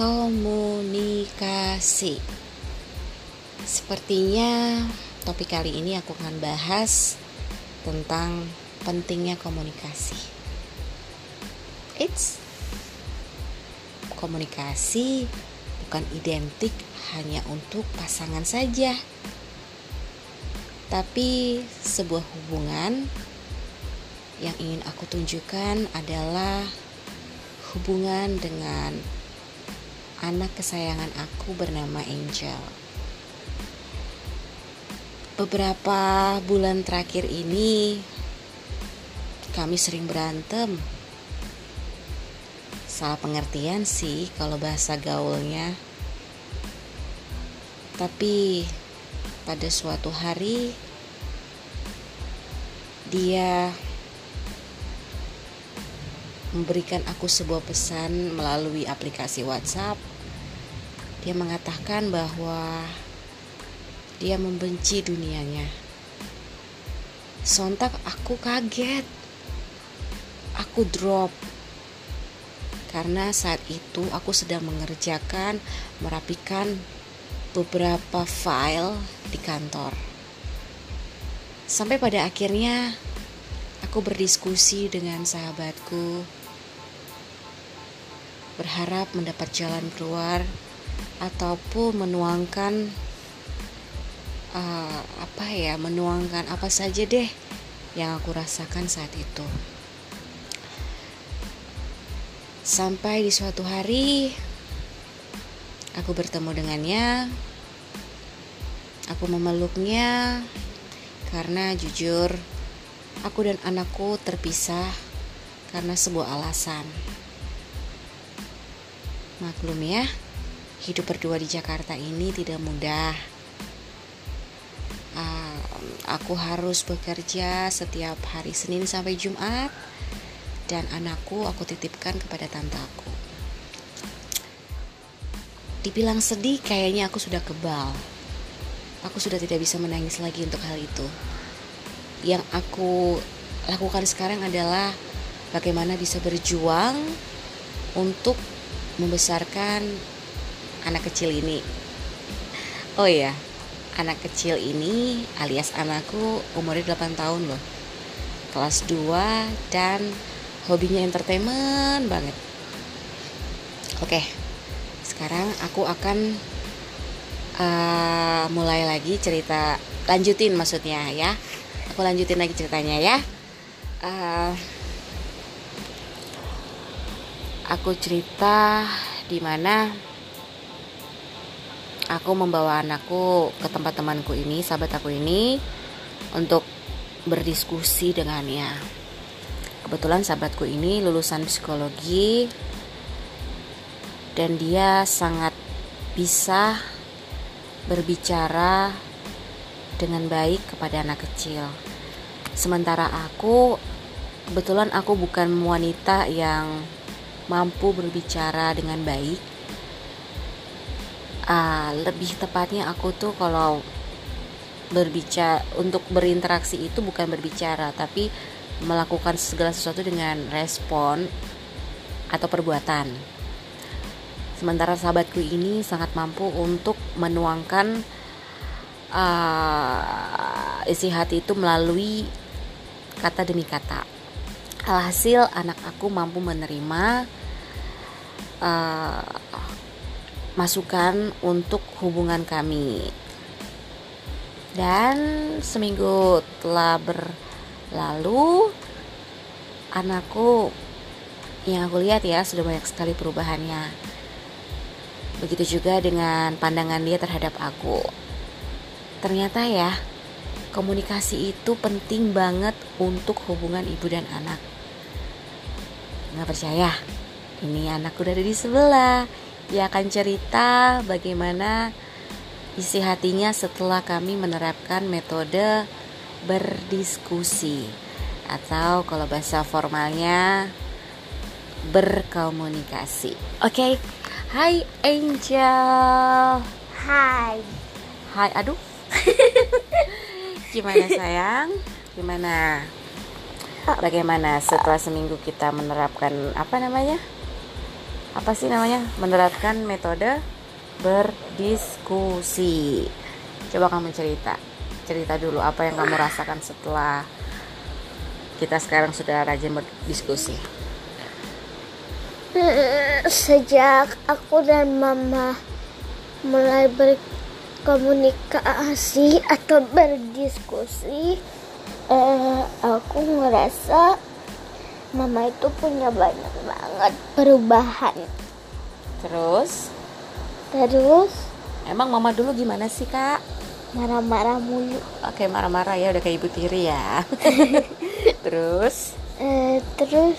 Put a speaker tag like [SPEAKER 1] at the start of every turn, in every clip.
[SPEAKER 1] Komunikasi. Sepertinya topik kali ini aku akan bahas tentang pentingnya komunikasi. It's Komunikasi bukan identik hanya untuk pasangan saja Tapi sebuah hubungan yang ingin aku tunjukkan adalah hubungan dengan anak kesayangan aku bernama Angel. Beberapa bulan terakhir ini kami sering berantem. Salah pengertian sih kalau bahasa gaulnya. Tapi pada suatu hari dia memberikan aku sebuah pesan melalui aplikasi WhatsApp. Dia mengatakan bahwa dia membenci dunianya. Sontak aku kaget. Aku drop. Karena saat itu aku sedang mengerjakan, merapikan beberapa file di kantor. Sampai pada akhirnya aku berdiskusi dengan sahabatku berharap mendapat jalan keluar ataupun menuangkan uh, apa ya menuangkan apa saja deh yang aku rasakan saat itu. Sampai di suatu hari aku bertemu dengannya aku memeluknya karena jujur aku dan anakku terpisah karena sebuah alasan Maklum ya, hidup berdua di Jakarta ini tidak mudah. Uh, aku harus bekerja setiap hari Senin sampai Jumat dan anakku aku titipkan kepada tante aku. Dibilang sedih, kayaknya aku sudah kebal. Aku sudah tidak bisa menangis lagi untuk hal itu. Yang aku lakukan sekarang adalah bagaimana bisa berjuang untuk membesarkan anak kecil ini. Oh iya, anak kecil ini alias anakku umurnya 8 tahun loh. Kelas 2 dan hobinya entertainment banget. Oke, sekarang aku akan uh, mulai lagi cerita, lanjutin maksudnya ya. Aku lanjutin lagi ceritanya ya. Uh, aku cerita di mana aku membawa anakku ke tempat temanku ini, sahabat aku ini untuk berdiskusi dengannya. Kebetulan sahabatku ini lulusan psikologi dan dia sangat bisa berbicara dengan baik kepada anak kecil. Sementara aku kebetulan aku bukan wanita yang mampu berbicara dengan baik. Uh, lebih tepatnya aku tuh kalau berbicara untuk berinteraksi itu bukan berbicara tapi melakukan segala sesuatu dengan respon atau perbuatan. Sementara sahabatku ini sangat mampu untuk menuangkan uh, isi hati itu melalui kata demi kata. Alhasil anak aku mampu menerima uh, masukan untuk hubungan kami. Dan seminggu telah berlalu, anakku yang aku lihat ya sudah banyak sekali perubahannya. Begitu juga dengan pandangan dia terhadap aku. Ternyata ya, komunikasi itu penting banget untuk hubungan ibu dan anak. Nggak percaya? Ini anakku dari di sebelah. Dia akan cerita bagaimana isi hatinya setelah kami menerapkan metode berdiskusi atau kalau bahasa formalnya berkomunikasi. Oke. Okay. Hai Angel.
[SPEAKER 2] Hai.
[SPEAKER 1] Hai, aduh. Gimana sayang? Gimana? Bagaimana setelah seminggu kita menerapkan apa namanya? Apa sih namanya? Menerapkan metode berdiskusi. Coba kamu cerita. Cerita dulu apa yang kamu rasakan setelah kita sekarang sudah rajin berdiskusi.
[SPEAKER 2] Sejak aku dan mama mulai berkomunikasi atau berdiskusi eh, aku ngerasa mama itu punya banyak banget perubahan.
[SPEAKER 1] Terus?
[SPEAKER 2] Terus?
[SPEAKER 1] Emang mama dulu gimana sih kak?
[SPEAKER 2] Marah-marah mulu.
[SPEAKER 1] Oke marah-marah ya udah kayak ibu tiri ya. Terus?
[SPEAKER 2] Eh, terus?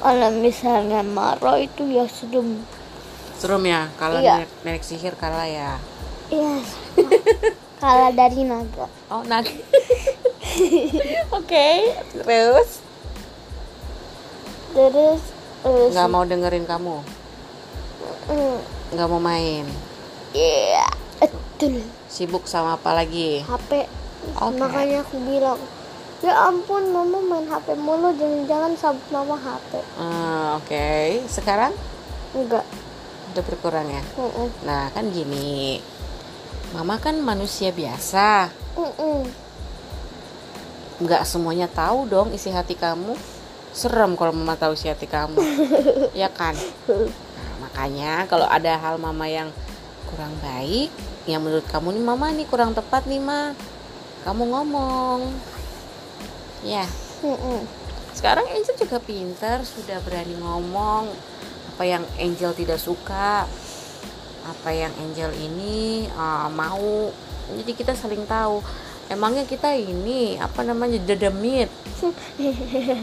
[SPEAKER 2] Kalau misalnya marah itu ya serem.
[SPEAKER 1] Serem ya kalau
[SPEAKER 2] iya.
[SPEAKER 1] nenek, nenek sihir kalah ya.
[SPEAKER 2] Iya. Kalah dari naga.
[SPEAKER 1] Oh naga. Oke okay. terus
[SPEAKER 2] terus
[SPEAKER 1] nggak mau dengerin kamu?
[SPEAKER 2] Mm.
[SPEAKER 1] nggak mau main?
[SPEAKER 2] Iya betul.
[SPEAKER 1] Sibuk sama apa lagi?
[SPEAKER 2] HP okay. makanya aku bilang ya ampun mama main HP mulu jangan-jangan sabut mama HP
[SPEAKER 1] uh, oke. Okay. sekarang?
[SPEAKER 2] Enggak.
[SPEAKER 1] Udah berkurang ya?
[SPEAKER 2] Uh -uh.
[SPEAKER 1] nah kan gini. Mama kan manusia biasa.
[SPEAKER 2] Uh -uh.
[SPEAKER 1] nggak semuanya tahu dong isi hati kamu serem kalau mama tahu isi hati kamu. Ya kan? Nah, makanya kalau ada hal mama yang kurang baik yang menurut kamu nih mama nih kurang tepat nih ma. Kamu ngomong. Ya sekarang Angel juga pintar sudah berani ngomong apa yang Angel tidak suka apa yang Angel ini uh, mau. Jadi kita saling tahu emangnya kita ini apa namanya dedemit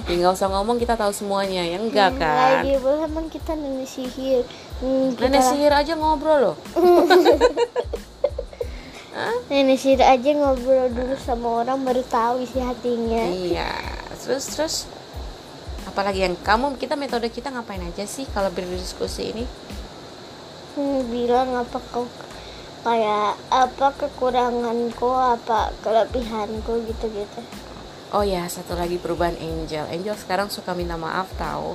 [SPEAKER 1] tinggal usah ngomong kita tahu semuanya ya enggak
[SPEAKER 2] hmm,
[SPEAKER 1] kan
[SPEAKER 2] lagi emang kita nenek sihir hmm,
[SPEAKER 1] nenek sihir aja ngobrol loh
[SPEAKER 2] Nenek sihir aja ngobrol dulu sama orang baru tahu isi hatinya.
[SPEAKER 1] Iya. Terus terus apalagi yang kamu kita metode kita ngapain aja sih kalau berdiskusi ini?
[SPEAKER 2] Hmm, bilang apa kau kayak apa kekuranganku apa kelebihanku gitu-gitu.
[SPEAKER 1] Oh ya, satu lagi perubahan Angel. Angel sekarang suka minta maaf tahu.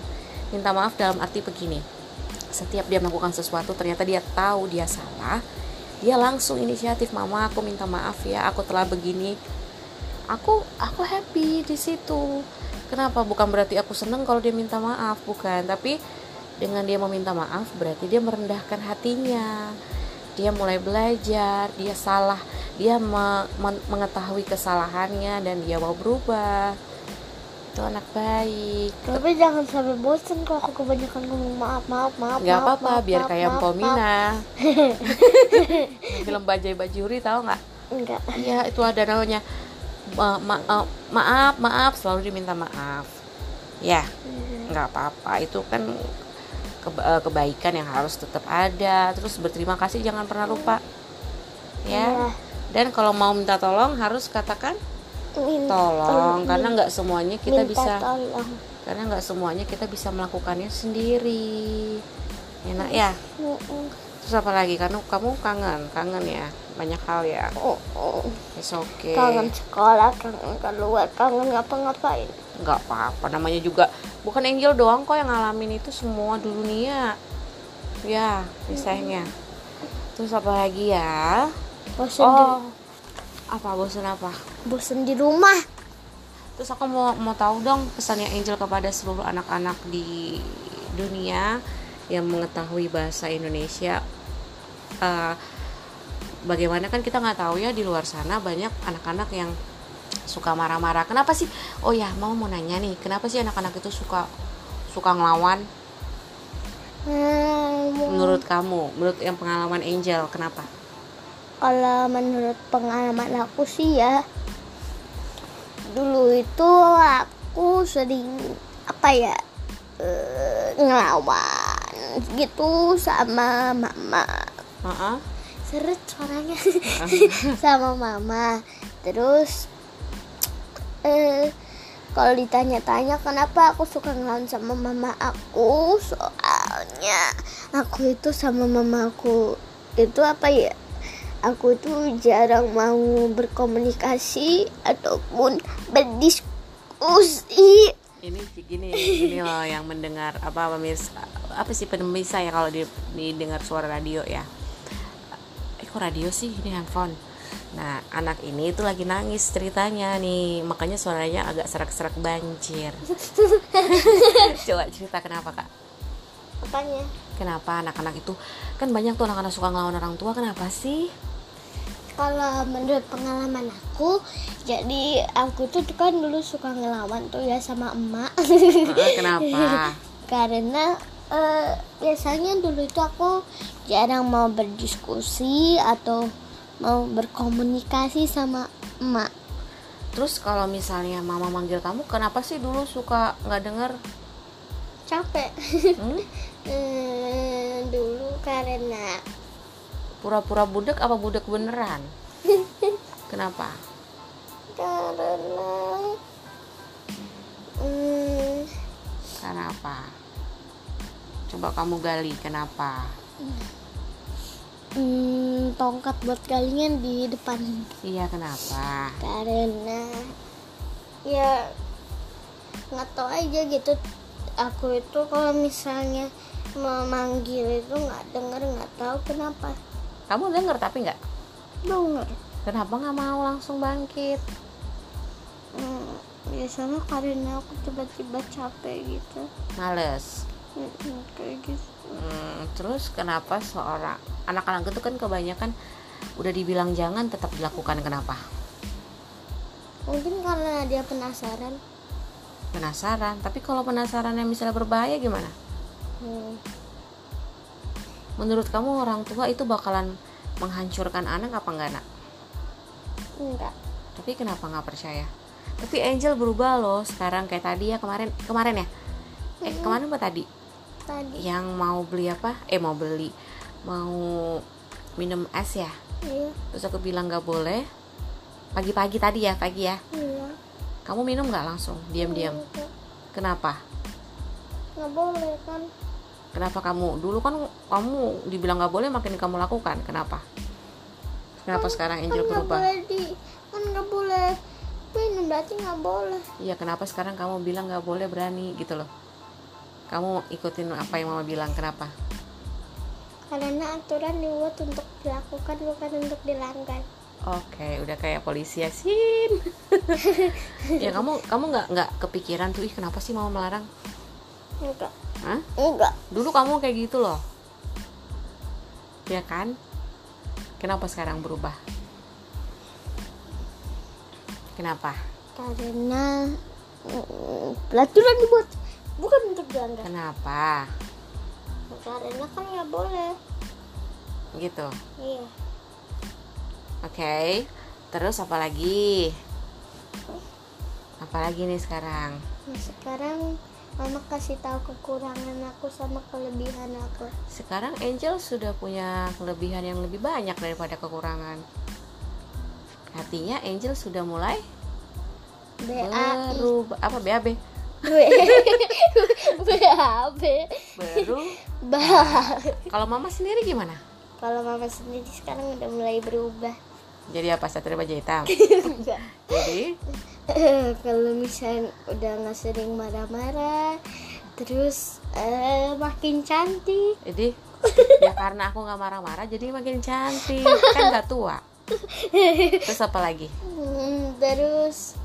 [SPEAKER 1] Minta maaf dalam arti begini. Setiap dia melakukan sesuatu ternyata dia tahu dia salah, dia langsung inisiatif mama aku minta maaf ya aku telah begini aku aku happy di situ kenapa bukan berarti aku seneng kalau dia minta maaf bukan tapi dengan dia meminta maaf berarti dia merendahkan hatinya dia mulai belajar dia salah dia me, me, mengetahui kesalahannya dan dia mau berubah. Itu anak baik.
[SPEAKER 2] Tapi jangan sampai bosen kalau aku kebanyakan ngomong maaf maaf maaf
[SPEAKER 1] nggak apa-apa biar maaf, kayak Pomina film Bajai Bajuri tahu nggak?
[SPEAKER 2] Enggak
[SPEAKER 1] iya itu ada namanya ma ma uh, maaf maaf selalu diminta maaf. Ya nggak apa-apa. Itu kan kebaikan yang harus tetap ada. Terus berterima kasih jangan pernah lupa. Ya, ya. dan kalau mau minta tolong harus katakan minta tolong. Karena nggak semuanya kita
[SPEAKER 2] minta
[SPEAKER 1] bisa
[SPEAKER 2] tolong.
[SPEAKER 1] karena nggak semuanya kita bisa melakukannya sendiri. Enak ya terus apa lagi? Karena kamu kangen kangen ya? Banyak hal ya?
[SPEAKER 2] Oh, oh.
[SPEAKER 1] It's okay.
[SPEAKER 2] kangen sekolah kangen keluar kangen ngapa-ngapain.
[SPEAKER 1] Nggak apa-apa namanya juga bukan Angel doang kok yang ngalamin itu semua di dunia. Ya misalnya terus apa lagi ya?
[SPEAKER 2] Oh.
[SPEAKER 1] Apa bosan apa?
[SPEAKER 2] Bosan di rumah.
[SPEAKER 1] Terus aku mau mau tahu dong pesannya Angel kepada seluruh anak-anak di dunia yang mengetahui bahasa Indonesia uh, bagaimana kan kita nggak tahu ya di luar sana banyak anak-anak yang suka marah-marah. Kenapa sih? Oh ya mau mau nanya nih kenapa sih anak-anak itu suka suka ngelawan?
[SPEAKER 2] Hmm.
[SPEAKER 1] menurut kamu menurut yang pengalaman Angel kenapa?
[SPEAKER 2] Kalau menurut pengalaman aku sih ya dulu itu aku sering apa ya uh, ngelawan gitu sama mama.
[SPEAKER 1] Uh-uh.
[SPEAKER 2] seret suaranya. Sama mama. Terus uh, kalau ditanya-tanya kenapa aku suka ngelawan sama mama aku? Soalnya aku itu sama mama aku itu apa ya? Aku tuh jarang mau berkomunikasi ataupun berdiskusi
[SPEAKER 1] ini gini ini loh yang mendengar apa pemirsa apa sih pemisah ya kalau di, didengar suara radio ya? Eh kok radio sih? Ini handphone. Nah anak ini itu lagi nangis ceritanya nih makanya suaranya agak serak-serak banjir. Coba cerita kenapa kak?
[SPEAKER 2] Apanya?
[SPEAKER 1] Kenapa anak-anak itu kan banyak tuh anak-anak suka ngelawan orang tua kenapa sih
[SPEAKER 2] kalau menurut pengalaman aku jadi aku tuh kan dulu suka ngelawan tuh ya sama emak.
[SPEAKER 1] Ah, kenapa?
[SPEAKER 2] Karena eh, biasanya dulu itu aku jarang mau berdiskusi atau mau berkomunikasi sama emak.
[SPEAKER 1] Terus kalau misalnya mama manggil kamu kenapa sih dulu suka nggak denger?
[SPEAKER 2] Capek.
[SPEAKER 1] Hmm?
[SPEAKER 2] Eh, dulu karena
[SPEAKER 1] pura-pura budek apa budek beneran? Kenapa?
[SPEAKER 2] Karena hmm,
[SPEAKER 1] karena apa coba kamu gali kenapa?
[SPEAKER 2] Hmm, tongkat buat kalian di depan.
[SPEAKER 1] Iya kenapa?
[SPEAKER 2] Karena ya nggak tahu aja gitu. Aku itu kalau misalnya memanggil itu nggak denger nggak tahu kenapa
[SPEAKER 1] kamu denger tapi nggak?
[SPEAKER 2] Denger.
[SPEAKER 1] Kenapa nggak mau langsung bangkit?
[SPEAKER 2] Hmm, biasanya karena aku tiba-tiba capek gitu.
[SPEAKER 1] Males.
[SPEAKER 2] Hmm, kayak gitu.
[SPEAKER 1] Hmm, terus kenapa seorang anak-anak itu kan kebanyakan udah dibilang jangan tetap dilakukan kenapa?
[SPEAKER 2] Mungkin karena dia penasaran.
[SPEAKER 1] Penasaran tapi kalau penasaran yang misalnya berbahaya gimana?
[SPEAKER 2] Hmm,
[SPEAKER 1] menurut kamu orang tua itu bakalan menghancurkan anak apa enggak nak?
[SPEAKER 2] Enggak.
[SPEAKER 1] Tapi kenapa nggak percaya? Tapi Angel berubah loh sekarang kayak tadi ya kemarin kemarin ya? Eh kemarin apa tadi?
[SPEAKER 2] Tadi.
[SPEAKER 1] Yang mau beli apa? Eh mau beli. Mau minum es ya?
[SPEAKER 2] Iya.
[SPEAKER 1] Terus aku bilang nggak boleh. Pagi-pagi tadi ya pagi ya?
[SPEAKER 2] Iya.
[SPEAKER 1] Kamu minum nggak langsung? Diam-diam? Kenapa?
[SPEAKER 2] Nggak boleh kan
[SPEAKER 1] kenapa kamu dulu kan kamu dibilang nggak boleh makin kamu lakukan. Kenapa? Kenapa sekarang Angel
[SPEAKER 2] kan
[SPEAKER 1] berubah?
[SPEAKER 2] boleh di kan nggak boleh minum berarti nggak boleh.
[SPEAKER 1] Iya kenapa sekarang kamu bilang nggak boleh berani gitu loh. Kamu ikutin apa yang mama bilang kenapa?
[SPEAKER 2] Karena aturan dibuat untuk dilakukan bukan untuk dilanggar.
[SPEAKER 1] Oke, udah kayak polisi ya Sin. ya kamu kamu nggak nggak kepikiran tuh ih kenapa sih mama melarang?
[SPEAKER 2] enggak
[SPEAKER 1] Hah?
[SPEAKER 2] enggak
[SPEAKER 1] Dulu kamu kayak gitu loh. Ya kan? Kenapa sekarang berubah? Kenapa?
[SPEAKER 2] karena mm, peraturan dibuat bukan untuk dilanggar
[SPEAKER 1] Kenapa?
[SPEAKER 2] karena kan nggak boleh
[SPEAKER 1] Gitu.
[SPEAKER 2] iya
[SPEAKER 1] Oke. Terus apa lagi? Apa lagi nih sekarang?
[SPEAKER 2] nah, sekarang mama kasih tahu kekurangan aku sama kelebihan aku
[SPEAKER 1] Sekarang Angel sudah punya kelebihan yang lebih banyak daripada kekurangan. Artinya Angel sudah mulai
[SPEAKER 2] BA
[SPEAKER 1] berubah apa BAB?
[SPEAKER 2] BAB
[SPEAKER 1] Baru. Kalau mama sendiri gimana?
[SPEAKER 2] kalau mama sendiri sekarang udah mulai berubah
[SPEAKER 1] Jadi apa satria baja hitam? Jadi
[SPEAKER 2] kalau misalnya udah nggak sering marah-marah terus eh, makin cantik
[SPEAKER 1] jadi ya karena aku nggak marah-marah jadi makin cantik kan nggak tua. Terus apa lagi?
[SPEAKER 2] Hmm, terus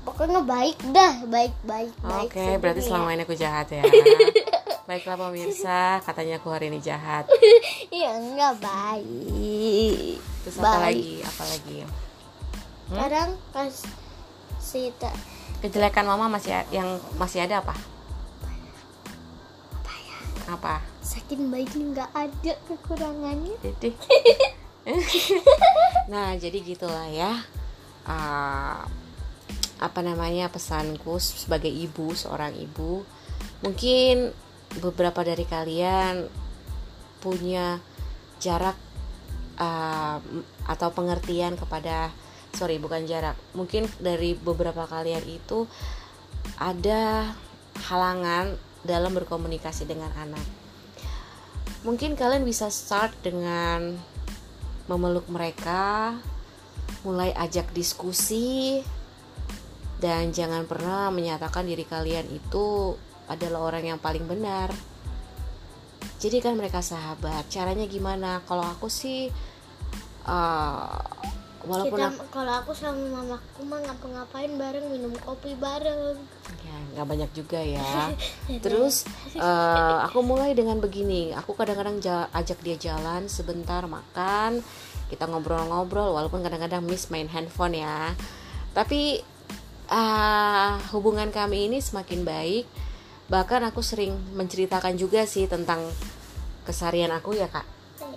[SPEAKER 2] pokoknya baik dah baik baik baik
[SPEAKER 1] Oke, berarti
[SPEAKER 2] sedunia.
[SPEAKER 1] selama ini aku jahat ya. Baiklah pemirsa, katanya aku hari ini jahat.
[SPEAKER 2] iya enggak baik
[SPEAKER 1] Terus apa
[SPEAKER 2] Baik.
[SPEAKER 1] lagi? Apa lagi?
[SPEAKER 2] Sekarang pas si ta-
[SPEAKER 1] Kejelekan mama masih yang masih ada apa? Apa?
[SPEAKER 2] saking baiknya nggak ada kekurangannya
[SPEAKER 1] Jadi. nah, jadi gitulah ya. Ah, apa namanya pesanku sebagai ibu, seorang ibu. Mungkin beberapa dari kalian punya jarak ah, atau pengertian kepada sorry bukan jarak. Mungkin dari beberapa kalian itu ada halangan dalam berkomunikasi dengan anak. Mungkin kalian bisa start dengan memeluk mereka mulai ajak diskusi dan jangan pernah menyatakan diri kalian itu adalah orang yang paling benar. Jadi kan mereka sahabat. Caranya gimana? Kalau aku sih uh, walaupun
[SPEAKER 2] kita
[SPEAKER 1] aku,
[SPEAKER 2] kalau aku sama mamaku mah ngapa-ngapain bareng minum kopi bareng.
[SPEAKER 1] Ya nggak banyak juga ya. Terus uh, aku mulai dengan begini. Aku kadang-kadang ja- ajak dia jalan sebentar makan. Kita ngobrol-ngobrol walaupun kadang-kadang miss main handphone ya. Tapi uh, hubungan kami ini semakin baik. Bahkan aku sering menceritakan juga sih tentang kesarian aku ya kak.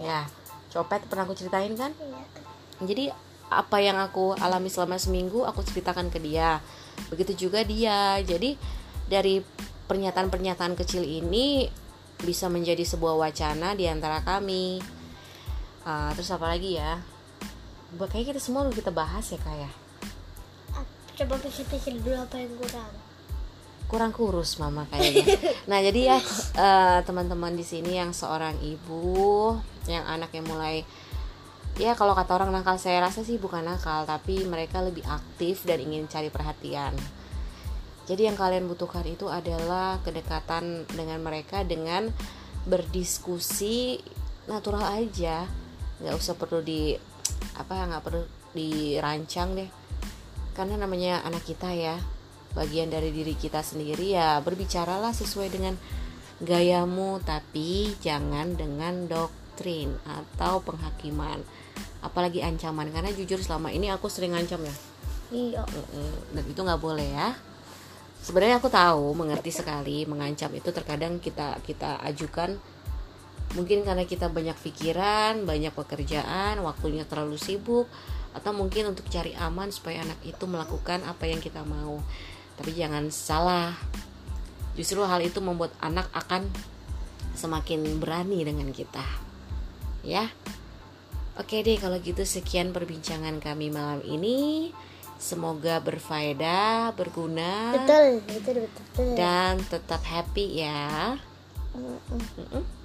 [SPEAKER 1] Ya copet pernah aku ceritain kan?
[SPEAKER 2] Iya.
[SPEAKER 1] jadi apa yang aku alami selama seminggu aku ceritakan ke dia. Begitu juga dia. Jadi dari pernyataan-pernyataan kecil ini bisa menjadi sebuah wacana di antara kami. Ah, terus apa lagi ya? Buat kayak kita semua kita bahas ya kak ya?
[SPEAKER 2] Coba pikir-pikir dulu apa yang kurang.
[SPEAKER 1] Kurang kurus mama kayaknya. Nah jadi ya eh, teman-teman di sini yang seorang ibu yang anaknya mulai ya kalau kata orang nakal saya rasa sih bukan nakal tapi mereka lebih aktif dan ingin cari perhatian. Jadi yang kalian butuhkan itu adalah kedekatan dengan mereka dengan berdiskusi natural aja, nggak usah perlu di apa nggak perlu dirancang deh. Karena namanya anak kita ya bagian dari diri kita sendiri ya berbicaralah sesuai dengan gayamu. Tapi jangan dengan doktrin atau penghakiman apalagi ancaman karena jujur selama ini aku sering ngancam ya.
[SPEAKER 2] Iya.
[SPEAKER 1] Dan itu nggak boleh ya. Sebenarnya aku tahu mengerti sekali mengancam itu terkadang kita kita ajukan. Mungkin karena kita banyak pikiran banyak pekerjaan waktunya terlalu sibuk atau mungkin untuk cari aman supaya anak itu melakukan apa yang kita mau. Tapi jangan salah. Justru hal itu membuat anak akan semakin berani dengan kita. Ya Oke deh kalau gitu sekian perbincangan kami malam ini. Semoga berfaedah, berguna.
[SPEAKER 2] Betul betul betul.
[SPEAKER 1] Dan tetap happy ya.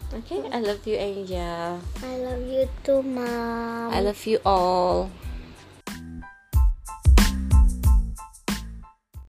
[SPEAKER 1] Oke, I love you Angel.
[SPEAKER 2] I love you too mom
[SPEAKER 1] I love you all